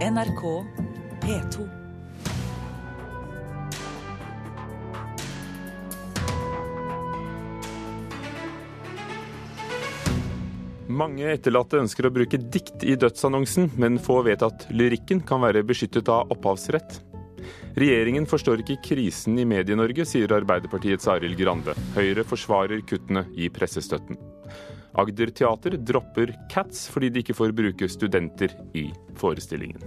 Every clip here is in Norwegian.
NRK P2. Mange etterlatte ønsker å bruke dikt i dødsannonsen, men få vet at lyrikken kan være beskyttet av opphavsrett. Regjeringen forstår ikke krisen i Medie-Norge, sier Arbeiderpartiets Arild Grande. Høyre forsvarer kuttene i pressestøtten. Agder Teater dropper Cats fordi de ikke får bruke studenter i forestillingen.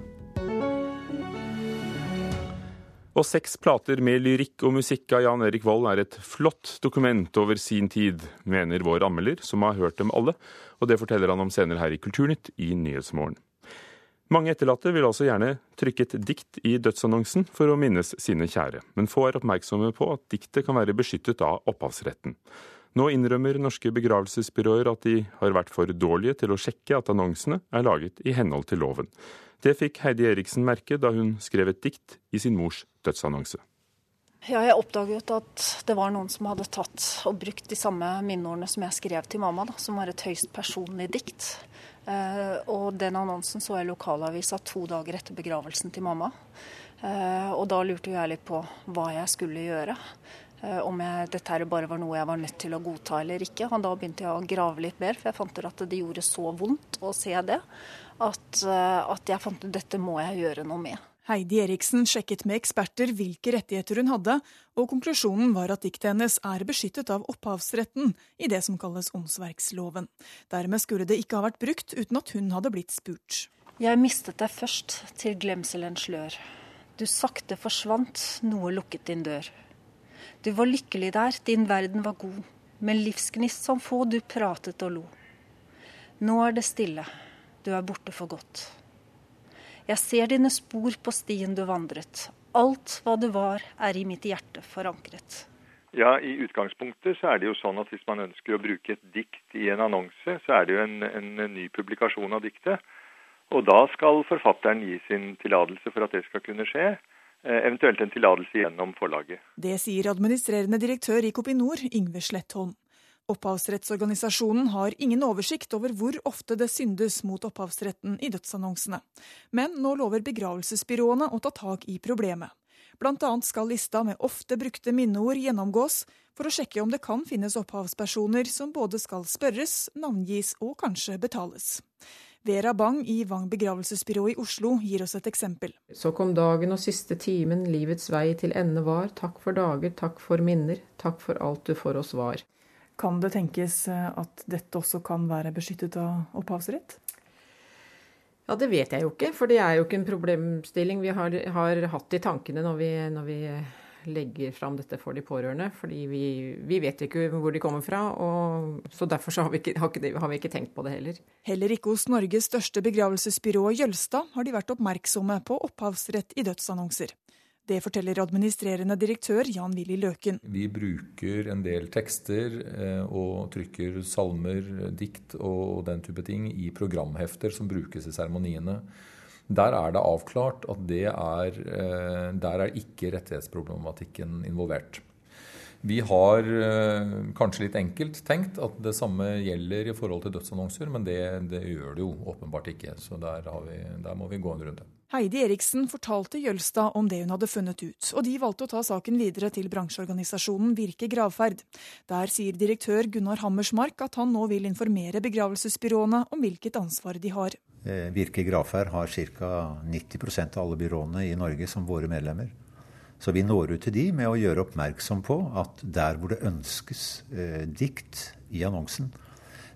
Og seks plater med lyrikk og musikk av Jan Erik Vold er et flott dokument over sin tid, mener vår anmelder, som har hørt dem alle, og det forteller han om senere her i Kulturnytt i Nyhetsmorgen. Mange etterlatte vil altså gjerne trykke et dikt i dødsannonsen for å minnes sine kjære, men få er oppmerksomme på at diktet kan være beskyttet av opphavsretten. Nå innrømmer norske begravelsesbyråer at de har vært for dårlige til å sjekke at annonsene er laget i henhold til loven. Det fikk Heidi Eriksen merke da hun skrev et dikt i sin mors dødsannonse. Ja, jeg oppdaget at det var noen som hadde tatt og brukt de samme minneordene som jeg skrev til mamma, da, som var et høyst personlig dikt. Eh, og den annonsen så jeg i lokalavisa to dager etter begravelsen til mamma. Eh, og da lurte jeg litt på hva jeg skulle gjøre. Eh, om jeg, dette her bare var noe jeg var nødt til å godta eller ikke. Og da begynte jeg å grave litt mer, for jeg fant ut at det gjorde så vondt å se det at, eh, at jeg fant ut dette må jeg gjøre noe med. Heidi Eriksen sjekket med eksperter hvilke rettigheter hun hadde, og konklusjonen var at diktet hennes er beskyttet av opphavsretten i det som kalles åndsverksloven. Dermed skulle det ikke ha vært brukt uten at hun hadde blitt spurt. Jeg mistet deg først til glemselen slør. Du sakte forsvant, noe lukket din dør. Du var lykkelig der, din verden var god, med livsgnist som få du pratet og lo. Nå er det stille, du er borte for godt. Jeg ser dine spor på stien du vandret. Alt hva du var, er i mitt hjerte forankret. Ja, I utgangspunktet så er det jo sånn at hvis man ønsker å bruke et dikt i en annonse, så er det jo en, en ny publikasjon av diktet. Og da skal forfatteren gi sin tillatelse for at det skal kunne skje. Eh, eventuelt en tillatelse gjennom forlaget. Det sier administrerende direktør i Kopinor, Yngve Slettholm. Opphavsrettsorganisasjonen har ingen oversikt over hvor ofte det syndes mot opphavsretten i dødsannonsene. Men nå lover begravelsesbyråene å ta tak i problemet. Annet skal lista med ofte brukte minneord gjennomgås for å sjekke om det kan finnes opphavspersoner som både skal spørres, navngis og kanskje betales. Vera Bang i Vang begravelsesbyrå i Oslo gir oss et eksempel. Så kom dagen og siste timen, livets vei til ende var. Takk for dager, takk for minner, takk for alt du for oss var. Kan det tenkes eh, at dette også kan være beskyttet av opphavsrett? Ja, Det vet jeg jo ikke, for det er jo ikke en problemstilling vi har, har hatt i tankene når vi, når vi, legger fram dette for de pårørende. Fordi vi, vi vet ikke hvor de kommer fra, og, så derfor så har, vi ikke, har, har, vi ikke, tenkt på det heller. Heller ikke hos Norges største begravelsesbyrå Jølstad har de vært oppmerksomme på opphavsrett i dødsannonser. Det forteller administrerende direktør Jan Willy Løken. Vi bruker en del tekster eh, og trykker salmer, dikt og den type ting i programhefter som brukes i seremoniene. Der er det avklart at det er, eh, der er ikke rettighetsproblematikken involvert. Vi har eh, kanskje litt enkelt tenkt at det samme gjelder i forhold til dødsannonser, men det, det gjør det jo åpenbart ikke. Så der, vi, der må vi gå en runde. Heidi Eriksen fortalte Jølstad om det hun hadde funnet ut, og de valgte å ta saken videre til bransjeorganisasjonen Virke gravferd. Der sier direktør Gunnar Hammersmark at han nå vil informere begravelsesbyråene om hvilket ansvar de har. Eh, Virke gravferd har ca. 90% av alle byråene i Norge som våre medlemmer. Så vi når ut til de med å gjøre oppmerksom på at der hvor det ønskes eh, dikt i annonsen,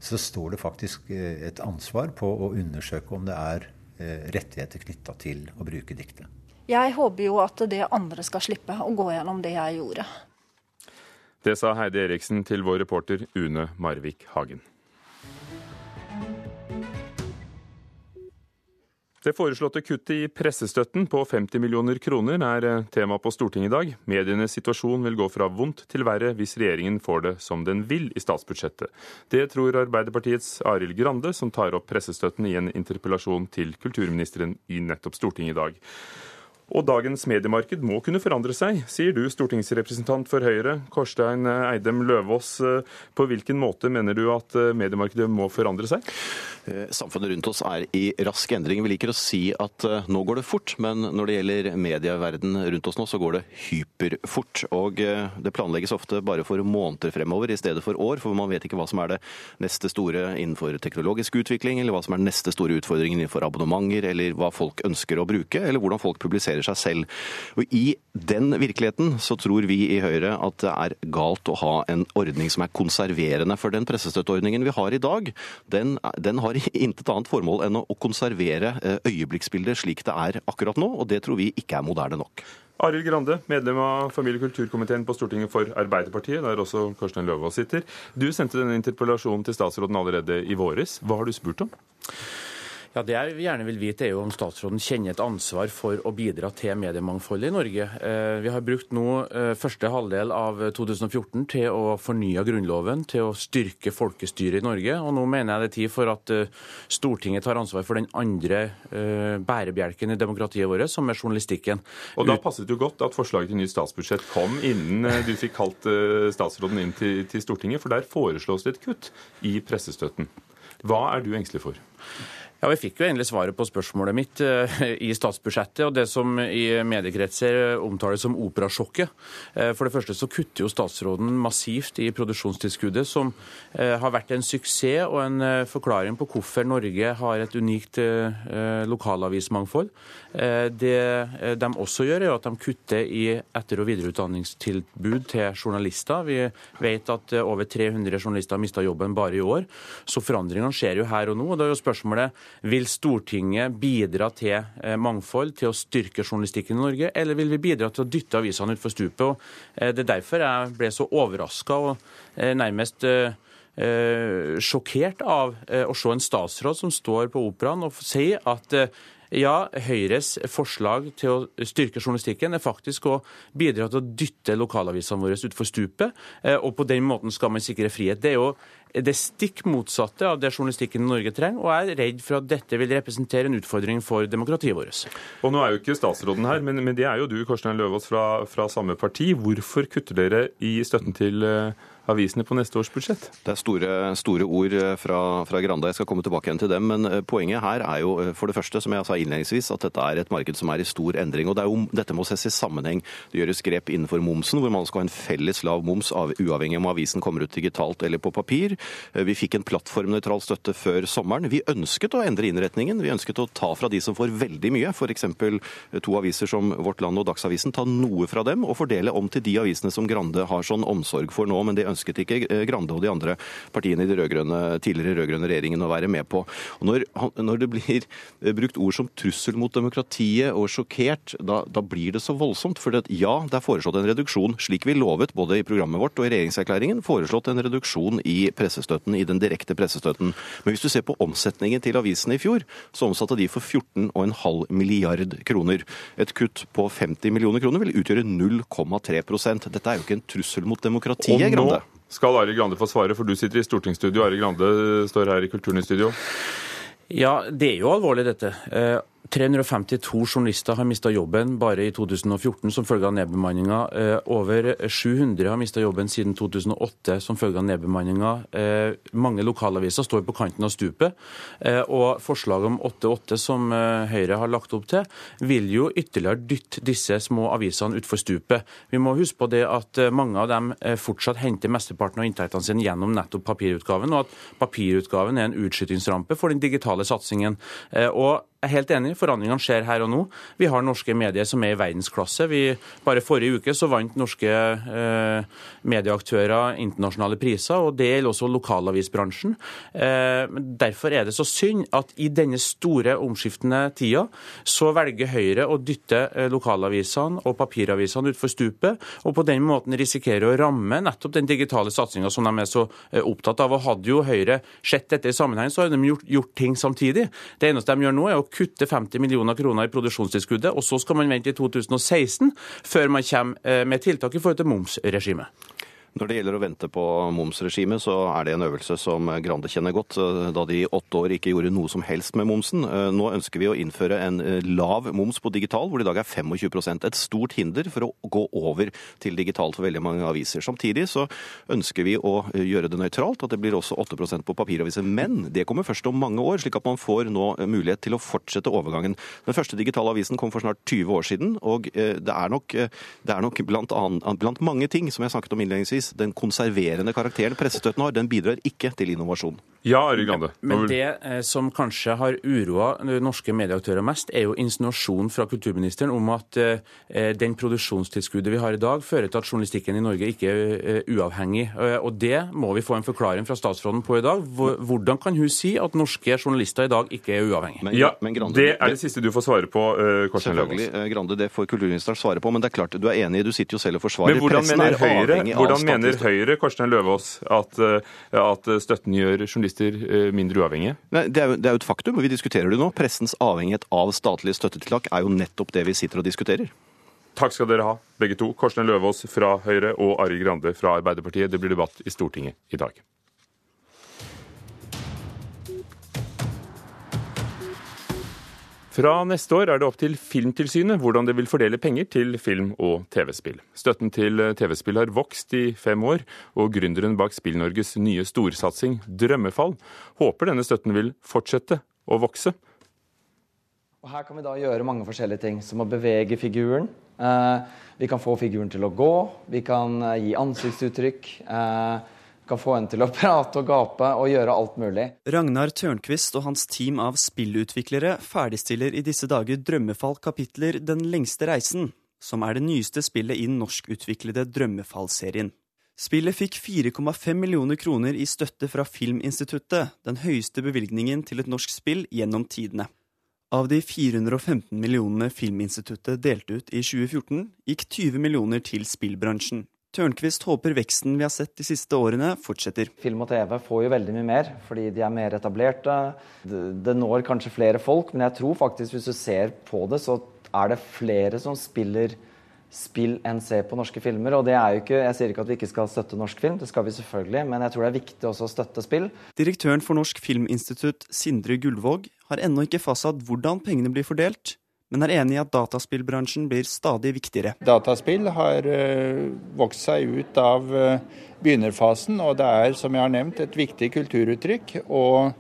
så står det faktisk eh, et ansvar på å undersøke om det er rettigheter knytta til å bruke diktet. Jeg håper jo at det andre skal slippe å gå gjennom det jeg gjorde. Det sa Heidi Eriksen til vår reporter Une Marvik Hagen. Det foreslåtte kuttet i pressestøtten på 50 millioner kroner er eh, tema på Stortinget i dag. Medienes situasjon vil gå fra vondt til verre hvis regjeringen får det som den vil i statsbudsjettet. Det tror Arbeiderpartiets Arild Grande, som tar opp pressestøtten i en interpellasjon til kulturministeren i nettopp Stortinget i dag. Og dagens mediemarked må kunne forandre seg, sier du, stortingsrepresentant for Høyre, Korstein Eidem Løvaas. På hvilken måte mener du at mediemarkedet må forandre seg? Eh, samfunnet rundt oss er i rask endring. Vi liker å si at eh, nå går det fort, men når det gjelder medieverden rundt oss nå, så går det hyperfort. Og eh, det planlegges ofte bare for måneder fremover i stedet for år, for man vet ikke hva som er det neste store innenfor teknologisk utvikling, eller hva som er den neste store utfordringen innenfor abonnementer, eller hva folk ønsker å bruke, eller hvordan folk publiserer seg selv. Og I den virkeligheten så tror vi i Høyre at det er galt å ha en ordning som er konserverende. For den pressestøtteordningen vi har i dag, den, den har intet annet formål enn å konservere eh, øyeblikksbildet slik det er akkurat nå, og det tror vi ikke er moderne nok. Arild Grande, medlem av familie- og kulturkomiteen på Stortinget for Arbeiderpartiet, der også Karsten Løvaas sitter. Du sendte denne interpellasjonen til statsråden allerede i våres. Hva har du spurt om? Ja, Det jeg gjerne vil vite, er jo om statsråden kjenner et ansvar for å bidra til mediemangfoldet i Norge. Eh, vi har brukt nå eh, første halvdel av 2014 til å fornye Grunnloven, til å styrke folkestyret i Norge. Og nå mener jeg det er tid for at eh, Stortinget tar ansvar for den andre bærebjelken i demokratiet vårt, som er journalistikken. Og da passet det jo godt at forslaget til nytt statsbudsjett kom innen du fikk kalt statsråden inn til, til Stortinget, for der foreslås det et kutt i pressestøtten. Hva er du engstelig for? Ja, Vi fikk jo endelig svaret på spørsmålet mitt uh, i statsbudsjettet. og Det som i mediekretser omtales som operasjokket. Uh, for det første så kutter jo statsråden massivt i produksjonstilskuddet, som uh, har vært en suksess og en forklaring på hvorfor Norge har et unikt lokalavismangfold. Det de også gjør, er at de kutter i etter- og videreutdanningstilbud til journalister. Vi vet at over 300 journalister har mista jobben bare i år. Så forandringene skjer jo her og nå. og da er jo spørsmålet vil Stortinget bidra til eh, mangfold, til å styrke journalistikken i Norge, eller vil vi bidra til å dytte avisene utfor stupet? Og eh, det er derfor jeg ble så overraska og eh, nærmest sjokkert av å se en statsråd som står på Operaen og sier at ja, Høyres forslag til å styrke journalistikken er faktisk å bidra til å dytte lokalavisene våre utfor stupet, og på den måten skal man sikre frihet. Det er jo det stikk motsatte av det journalistikken i Norge trenger, og jeg er redd for at dette vil representere en utfordring for demokratiet vårt. Og Nå er jo ikke statsråden her, men, men det er jo du, Korstein Løvaas, fra, fra samme parti. Hvorfor kutter dere i støtten til uh, avisene på neste års budsjett? Det er store, store ord eh, fra, fra, Grande. Jeg skal komme tilbake igjen til dem. Men eh, poenget her er jo eh, for det første, som jeg sa innledningsvis, at dette er et marked som er i stor endring. og det jo, Dette må ses i sammenheng. Det gjøres grep innenfor momsen, hvor man skal ha en felles lav moms uavhengig om avisen kommer ut digitalt eller på papir. Vi fikk en plattformnøytral støtte før sommeren. Vi ønsket å endre innretningen. Vi ønsket å ta fra de som får veldig mye, f.eks. to aviser som Vårt Land og Dagsavisen, ta noe fra dem og fordele om til de avisene som Grande har sånn omsorg for nå. men det ønsket ikke Grande og de andre partiene i de rødgrønne, tidligere rød-grønne regjeringen å være med på. Og når, når, det blir eh, brukt ord som trussel mot demokratiet og sjokkert, da, da blir det så voldsomt. For det, ja, det er foreslått en reduksjon, slik vi lovet både i programmet vårt og i regjeringserklæringen. foreslått en reduksjon i pressestøtten, i den direkte pressestøtten. Men hvis du ser på omsetningen til avisene i fjor, så omsatte de for 14,5 milliard kroner. Et kutt på 50 millioner kroner vil utgjøre 0,3% Dette er jo ikke en trussel mot demokratiet, Grande skal Ari Grande få svare, for du sitter i stortingsstudio. Ari Grande står her i Kulturnytt-studio. Ja, det er jo alvorlig, dette. Eh, 352 journalister har mista jobben bare i 2014 som følge av nedbemanninga. Eh, over 700 har mista jobben siden 2008 som følge av nedbemanninga. Eh, mange lokalaviser står på kanten av stupet. Eh, og forslaget om 8-8 som Høyre har lagt opp til, vil jo ytterligere dytte disse små avisene utfor stupet. Vi må huske på det at mange av dem fortsatt henter mesteparten av inntektene sine gjennom nettopp papirutgaven, og at papirutgaven er en utskytingsrampe for den digitale satsingen. Og er helt enig, forandringene skjer her og nå. Vi har norske medier som er i verdensklasse. Vi, bare forrige uke så vant norske eh, medieaktører internasjonale priser, og det gjelder også lokalavisbransjen. Eh, derfor er det så synd at i denne store, omskiftende tida, så velger Høyre å dytte eh, lokalavisene og papiravisene utfor stupet, og på den måten risikerer å ramme nettopp den digitale satsinga som de er så eh, opptatt av. Og hadde jo Høyre sett dette i sammenheng, så hadde de gjort, gjort ting samtidig. Det eneste de gjør nå, er å kutte 50 millioner kroner i produksjonstilskuddet, og så skal man vente i 2016 før man kommer eh, med tiltak i forhold til momsregimet. Når det gjelder å vente på momsregimet, så er det en øvelse som Grande kjenner godt, eh, da de i åtte år ikke gjorde noe som helst med momsen. Eh, nå ønsker vi å innføre en eh, lav moms på digital, hvor det i dag er 25% Et stort hinder for å gå over til digitalt for veldig mange aviser. Samtidig så ønsker vi å gjøre det nøytralt, at det blir også 8% på papiraviser. Men det kommer først om mange år, slik at man får nå mulighet til å fortsette overgangen. Den første digitale avisen kom for snart 20 år siden, og det er nok, det er nok blant, annen, blant mange ting som jeg snakket om innledningsvis, den konserverende karakteren pressestøtten har, den bidrar ikke til innovasjon. Ja, Arild Grande. Men det eh, som kanskje har uroa norske medieaktører mest, er jo insinuasjonen fra kulturministeren om at eh, den produksjonstilskuddet vi har i dag, fører til at journalistikken i Norge ikke er eh, uavhengig. Og det må vi få en forklaring fra statsråden på i dag. Hvordan kan hun si at norske journalister i dag ikke er uavhengige? Men, ja, men Grande, Det er det siste du får svare på, Korsen Løvaas. Selvfølgelig, Grande, det får kulturministeren svare på. Men det er klart, du er enig, du sitter jo selv og forsvarer. Pressen er avhengig av hvordan mener Høyre Karsten Løvaas, at, at støtten gjør journalister journalister eh, mindre uavhengige? Nei, det er, jo, det er jo et faktum, og vi diskuterer det nå. Pressens avhengighet av statlige støttetiltak er jo nettopp det vi sitter og diskuterer. Takk skal dere ha, begge to. Korstein Løvaas fra Høyre og Arild Grande fra Arbeiderpartiet. Det blir debatt i Stortinget i dag. Fra neste år er det opp til Filmtilsynet hvordan det vil fordele penger til film og TV-spill. Støtten til TV-spill har vokst i fem år, og gründeren bak Spill-Norges nye storsatsing, Drømmefall, håper denne støtten vil fortsette å vokse. Og her kan vi da gjøre mange forskjellige ting, som å bevege figuren. Eh, vi kan få figuren til å gå, vi kan eh, gi ansiktsuttrykk. Kan få en til å prate og gape og gjøre alt mulig. Ragnar Tørnquist og hans team av spillutviklere ferdigstiller i disse dager Drømmefall-kapitler Den lengste reisen, som er det nyeste spillet i den norskutviklede Drømmefall-serien. Spillet fikk 4,5 millioner kroner i støtte fra Filminstituttet, den høyeste bevilgningen til et norsk spill gjennom tidene. Av de 415 millionene Filminstituttet delte ut i 2014, gikk 20 millioner til spillbransjen. Tørnquist håper veksten vi har sett de siste årene, fortsetter. Film og TV får jo veldig mye mer, fordi de er mer etablerte. Det, når kanskje flere folk, men jeg tror faktisk hvis du ser på det, så er det flere som spiller spill enn ser på norske filmer. Og det er jo ikke, Jeg sier ikke at vi ikke skal støtte norsk film, det skal vi selvfølgelig, men jeg tror det er viktig også å støtte spill. Direktøren for Norsk Filminstitutt, Sindre Gullvåg, har ennå ikke fastsatt hvordan pengene blir fordelt men er enig i at dataspillbransjen blir stadig viktigere. Dataspill har uh, vokst seg ut av uh, begynnerfasen, og det er, som jeg har nevnt, et viktig kulturuttrykk. Og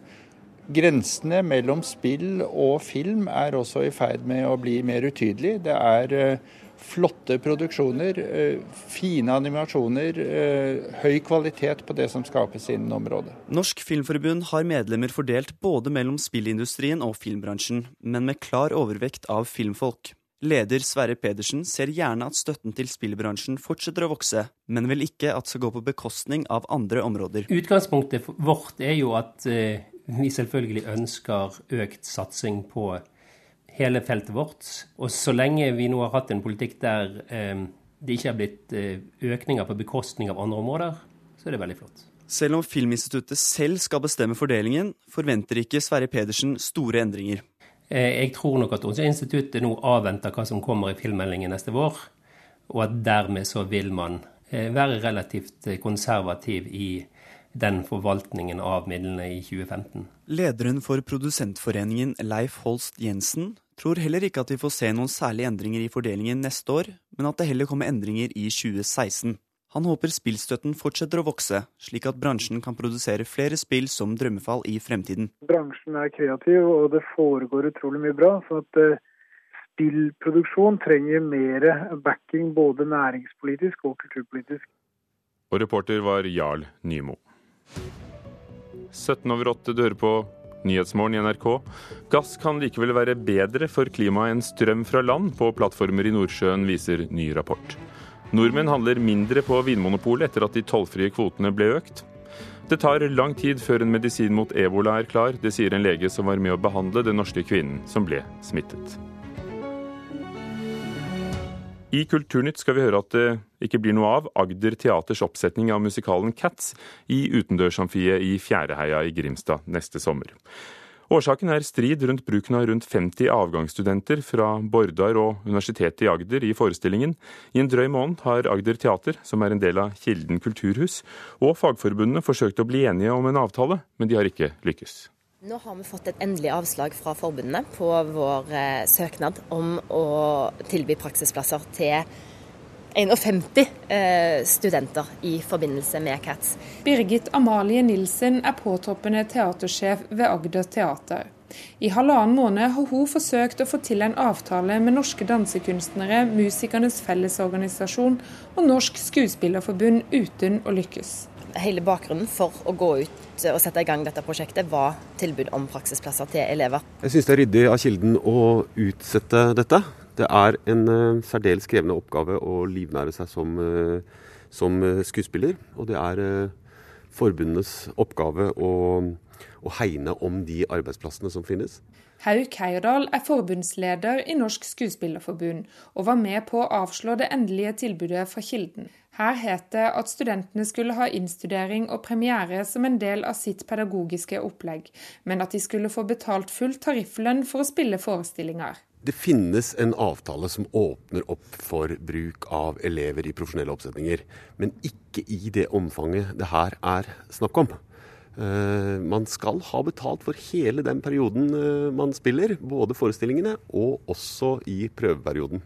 grensene mellom spill og film er også i ferd med å bli mer utydelige. Det er uh, flotte produksjoner, eh, fine animasjoner, eh, høy kvalitet på det som skapes innen området. Norsk Filmforbund har medlemmer fordelt både mellom spillindustrien og filmbransjen, men med klar overvekt av filmfolk. Leder Sverre Pedersen ser gjerne at støtten til spillbransjen fortsetter å vokse, men vil ikke at det skal gå på bekostning av andre områder. Utgangspunktet vårt er jo at eh, vi selvfølgelig ønsker økt satsing på hele feltet vårt. Og så lenge vi nå har hatt en politikk der eh, det ikke har blitt eh, økninger på bekostning av andre områder, så er det veldig flott. Selv om Filminstituttet selv skal bestemme fordelingen, forventer ikke Sverre Pedersen store endringer. Eh, jeg tror nok at også instituttet nå avventer hva som kommer i filmmeldingen neste vår, og at dermed så vil man eh, være relativt konservativ i den forvaltningen av midlene i 2015. Lederen for Produsentforeningen, Leif Holst Jensen, tror heller ikke at vi får se noen særlige endringer i fordelingen neste år, men at det heller kommer endringer i 2016. Han håper spillstøtten fortsetter å vokse, slik at bransjen kan produsere flere spill som Drømmefall i fremtiden. Bransjen er kreativ, og det foregår utrolig mye bra. så at uh, Spillproduksjon trenger mer backing både næringspolitisk og kulturpolitisk. Og reporter var Jarl Nymo. 17 over 8, dører på Nyhetsmorgen i NRK. Gass kan likevel være bedre for klimaet enn strøm fra land på plattformer i Nordsjøen, viser ny rapport. Nordmenn handler mindre på Vinmonopolet etter at de tollfrie kvotene ble økt. Det tar lang tid før en medisin mot ebola er klar, det sier en lege som var med å behandle den norske kvinnen som ble smittet. I Kulturnytt skal vi høre at det ikke blir noe av Agder Teaters oppsetning av musikalen Cats i utendørsamfiet i Fjæreheia i Grimstad neste sommer. Årsaken er strid rundt bruken av rundt 50 avgangsstudenter fra Bordar og Universitetet i Agder i forestillingen. I en drøy måned har Agder Teater, som er en del av Kilden kulturhus, og Fagforbundene forsøkt å bli enige om en avtale, men de har ikke lykkes. Nå har vi fått et endelig avslag fra forbundene på vår eh, søknad om å tilby praksisplasser til 51 eh, studenter i forbindelse med CATS. Birgit Amalie Nilsen er påtroppende teatersjef ved Agder Teater. I halvannen måned har hun forsøkt å få til en avtale med Norske dansekunstnere, Musikernes Fellesorganisasjon og Norsk Skuespillerforbund uten å lykkes. Hele bakgrunnen for å gå ut og sette i gang dette prosjektet var tilbud om praksisplasser til elever. Jeg syns det er ryddig av Kilden å utsette dette. Det er en uh, særdeles krevende oppgave å livnære seg som, uh, som skuespiller. Og det er forbundenes oppgave å, å, hegne om de arbeidsplassene som finnes. Hauk Heyerdahl er forbundsleder i Norsk Skuespillerforbund, og var med på å avslå det endelige tilbudet fra Kilden. Her het det at studentene skulle ha innstudering og premiere som en del av sitt pedagogiske opplegg, men at de skulle få betalt full tarifflønn for å spille forestillinger. Det finnes en avtale som åpner opp for bruk av elever i profesjonelle oppsetninger, men ikke i det omfanget det her er snakk om. Uh, man skal ha betalt for hele den perioden uh, man spiller, både forestillingene og også i prøveperioden.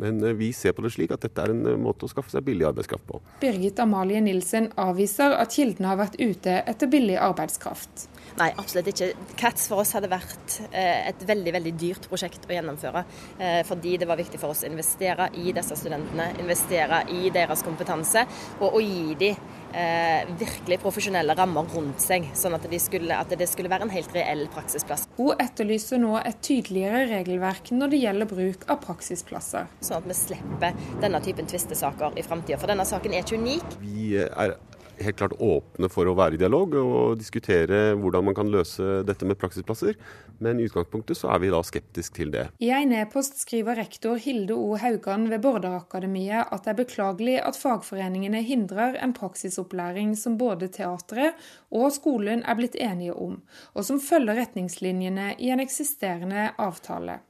Men uh, vi ser på det slik at dette er en måte å skaffe seg billig arbeidskraft på. Birgit Amalie Nilsen avviser at Kilden har vært ute etter billig arbeidskraft. Nei, absolutt ikke. Cats for oss hadde vært eh, et veldig veldig dyrt prosjekt å gjennomføre. Eh, fordi det var viktig for oss å investere i disse studentene, investere i deres kompetanse. Og å gi dem eh, virkelig profesjonelle rammer rundt seg, sånn at, de skulle, at, det skulle være en helt reell praksisplass. Hun etterlyser nå et tydeligere regelverk når det gjelder bruk av praksisplasser. Sånn at vi slipper denne typen tvistesaker i framtida. For denne saken er ikke unik. Vi er helt klart åpne for å være i dialog og diskutere hvordan man kan løse dette med praksisplasser. Men i utgangspunktet så er vi da skeptisk til det. I en e-post skriver rektor Hilde O. Haugan ved Bordarakademiet at det er beklagelig at fagforeningene hindrer en praksisopplæring som både teatret og skolen er blitt enige om, og som følger retningslinjene i en eksisterende avtale.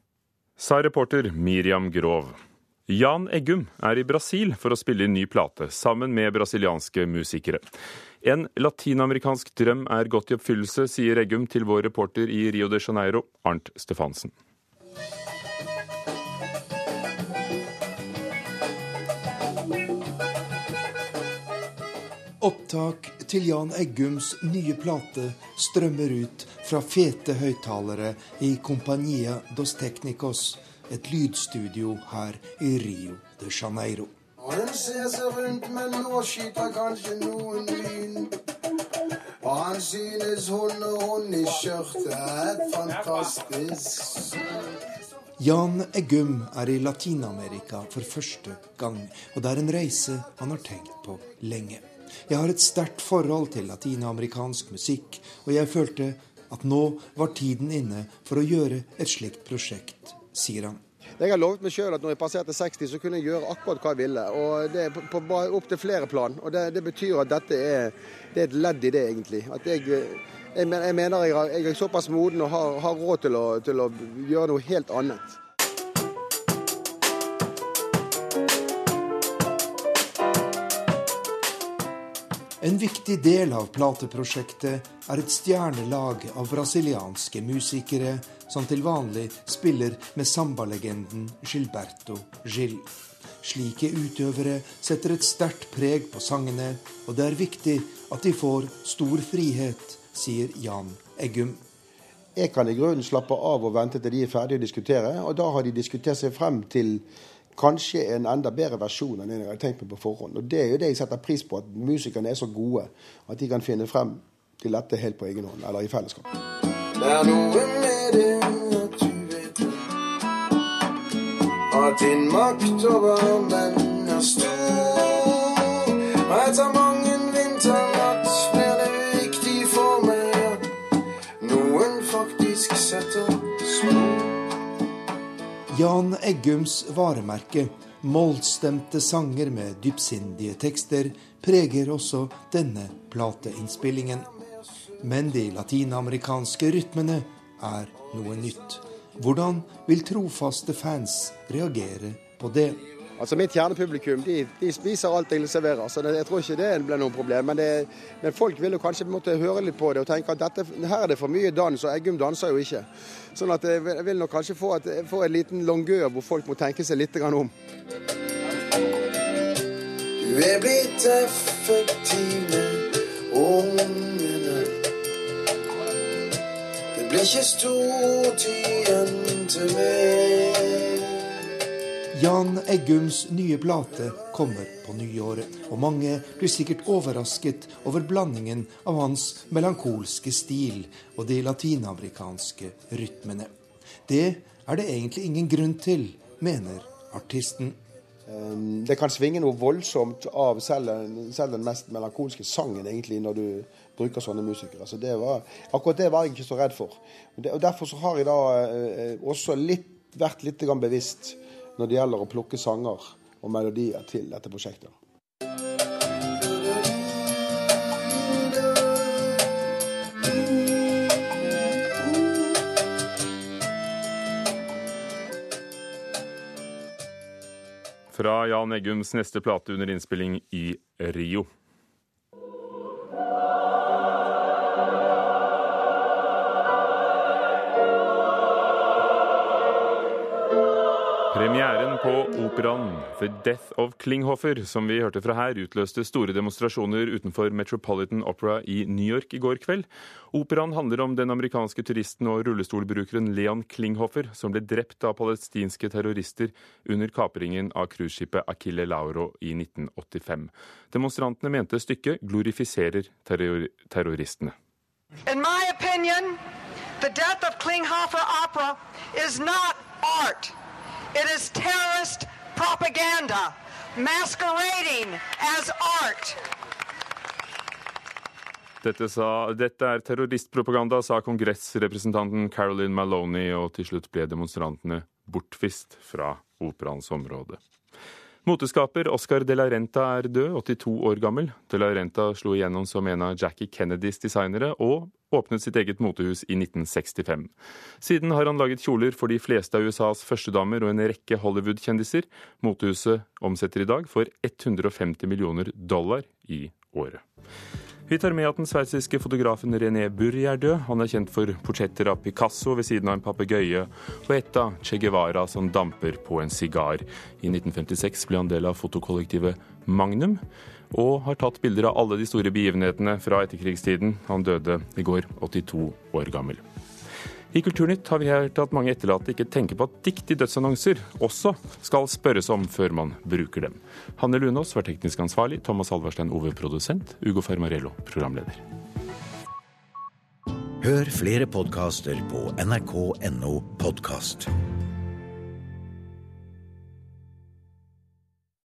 Sa reporter Miriam Grov. Jan Eggum er i Brasil for å spille inn ny plate, sammen med brasilianske musikere. En latinamerikansk drøm er gått i oppfyllelse, sier Eggum til vår reporter i Rio de Janeiro, Arnt Stefansen. Opptak til Jan Eggums nye plate strømmer ut fra fete høyttalere i Compania dos Technicos et lydstudio her i Rio de Janeiro. Og hun ser seg rundt, men nå skyter kanskje noen lyn. Og han synes hun og hun i skjørtet er fantastisk. Jan Eggum er i Latin-Amerika for første gang, og det er en reise han har tenkt på lenge. Jeg har et sterkt forhold til latinamerikansk musikk, og jeg følte at nå var tiden inne for å gjøre et slikt prosjekt sier han. Jeg har lovet meg sjøl at når jeg passerte 60, så kunne jeg gjøre akkurat hva jeg ville. og Det er på, på, opp til flere plan. og Det, det betyr at dette er, det er, et ledd i det, egentlig. At jeg, jeg, mener jeg, jeg, er såpass moden og har, har råd til å, til å gjøre noe helt annet. En viktig del av plateprosjektet er et stjernelag av brasilianske musikere som til vanlig spiller med sambalegenden Gilberto Gil. Slike utøvere setter et sterkt preg på sangene, og det er viktig at de får stor frihet, sier Jan Eggum. Jeg kan i grunnen slappe av og vente til de er ferdige å diskutere, og da har de diskutert seg frem til kanskje en enda bedre versjon enn jeg hadde tenkt meg på forhånd. Og Det er jo det jeg setter pris på, at musikerne er så gode at de kan finne frem til dette helt på egen hånd, eller i fellesskap. Det er noe med det at du vet at din makt over menn er stor. Jan Eggums varemerke, mollstemte sanger med dypsindige tekster, preger også denne plateinnspillingen. Men de latinamerikanske rytmene er noe nytt. Hvordan vil trofaste fans reagere på det? Altså Mitt kjernepublikum de, de spiser alt jeg serverer, så det, jeg tror ikke det blir noe problem. Men, det, men, folk vil jo kanskje måtte høre litt på det og tenke at dette, her er det for mye dans, og Eggum danser jo ikke. Sånn at jeg vil nok kanskje få, et, få en liten longør hvor folk må tenke seg litt om. Du er blitt effektiv med ungene. Det blir ikke stort igjen til meg. Jan Eggums nye plate kommer på nyåret, og mange blir sikkert overrasket over blandingen av hans melankolske stil og de latinamerikanske rytmene. Det er det egentlig ingen grunn til, mener artisten. Ehm, det kan svinge noe voldsomt av selv, selv den mest melankolske sangen, egentlig, når du bruker sånne musikere. Så det var, akkurat det var jeg ikke så redd for. og Derfor har jeg da eh, også litt, vært litt bevisst når det gjelder å plukke sanger og melodier til dette prosjektet. Fra Jan Eggums neste plate under innspilling i Rio. Premieren på operaen The Death of Klinghoffer, som vi hørte fra her, utløste store demonstrasjoner utenfor Metropolitan Opera i New York i går kveld. Operaen handler om den amerikanske turisten og rullestolbrukeren Leon Klinghoffer, som ble drept av palestinske terrorister under kapringen av cruiseskipet Akille Lauro i 1985. Demonstrantene mente stykket glorifiserer terror terroristene. In my opinion, the death of Klinghoffer opera is not. It is terrorist propaganda masquerading as art. Dette, sa, dette, er terroristpropaganda, sa kongressrepresentanten Carolyn Maloney, og til slutt ble demonstrantene bortvist fra operaens område. Moteskaper Oscar de la Renta er død, 82 år gammel. De la Renta slo igjennom som en av Jackie Kennedys designere, og åpnet sitt eget motehus i 1965. Siden har han laget kjoler for de fleste av USAs førstedamer og en rekke Hollywood-kjendiser. Motehuset omsetter i dag for 150 millioner dollar i året. Vi tar med at den sveitsiske fotografen René Burri er død. Han er kjent for portretter av Picasso ved siden av en papegøye og et av Che Guevara som damper på en sigar. I 1956 ble han del av fotokollektivet Magnum, og har tatt bilder av alle de store begivenhetene fra etterkrigstiden. Han døde i går, 82 år gammel. I Kulturnytt har vi hørt at mange etterlatte ikke tenker på at dikt i dødsannonser også skal spørres om før man bruker dem. Hanne Lunås var teknisk ansvarlig, Thomas Halverstein Ove produsent, Ugo Fermarello programleder. Hør flere podkaster på nrk.no podkast.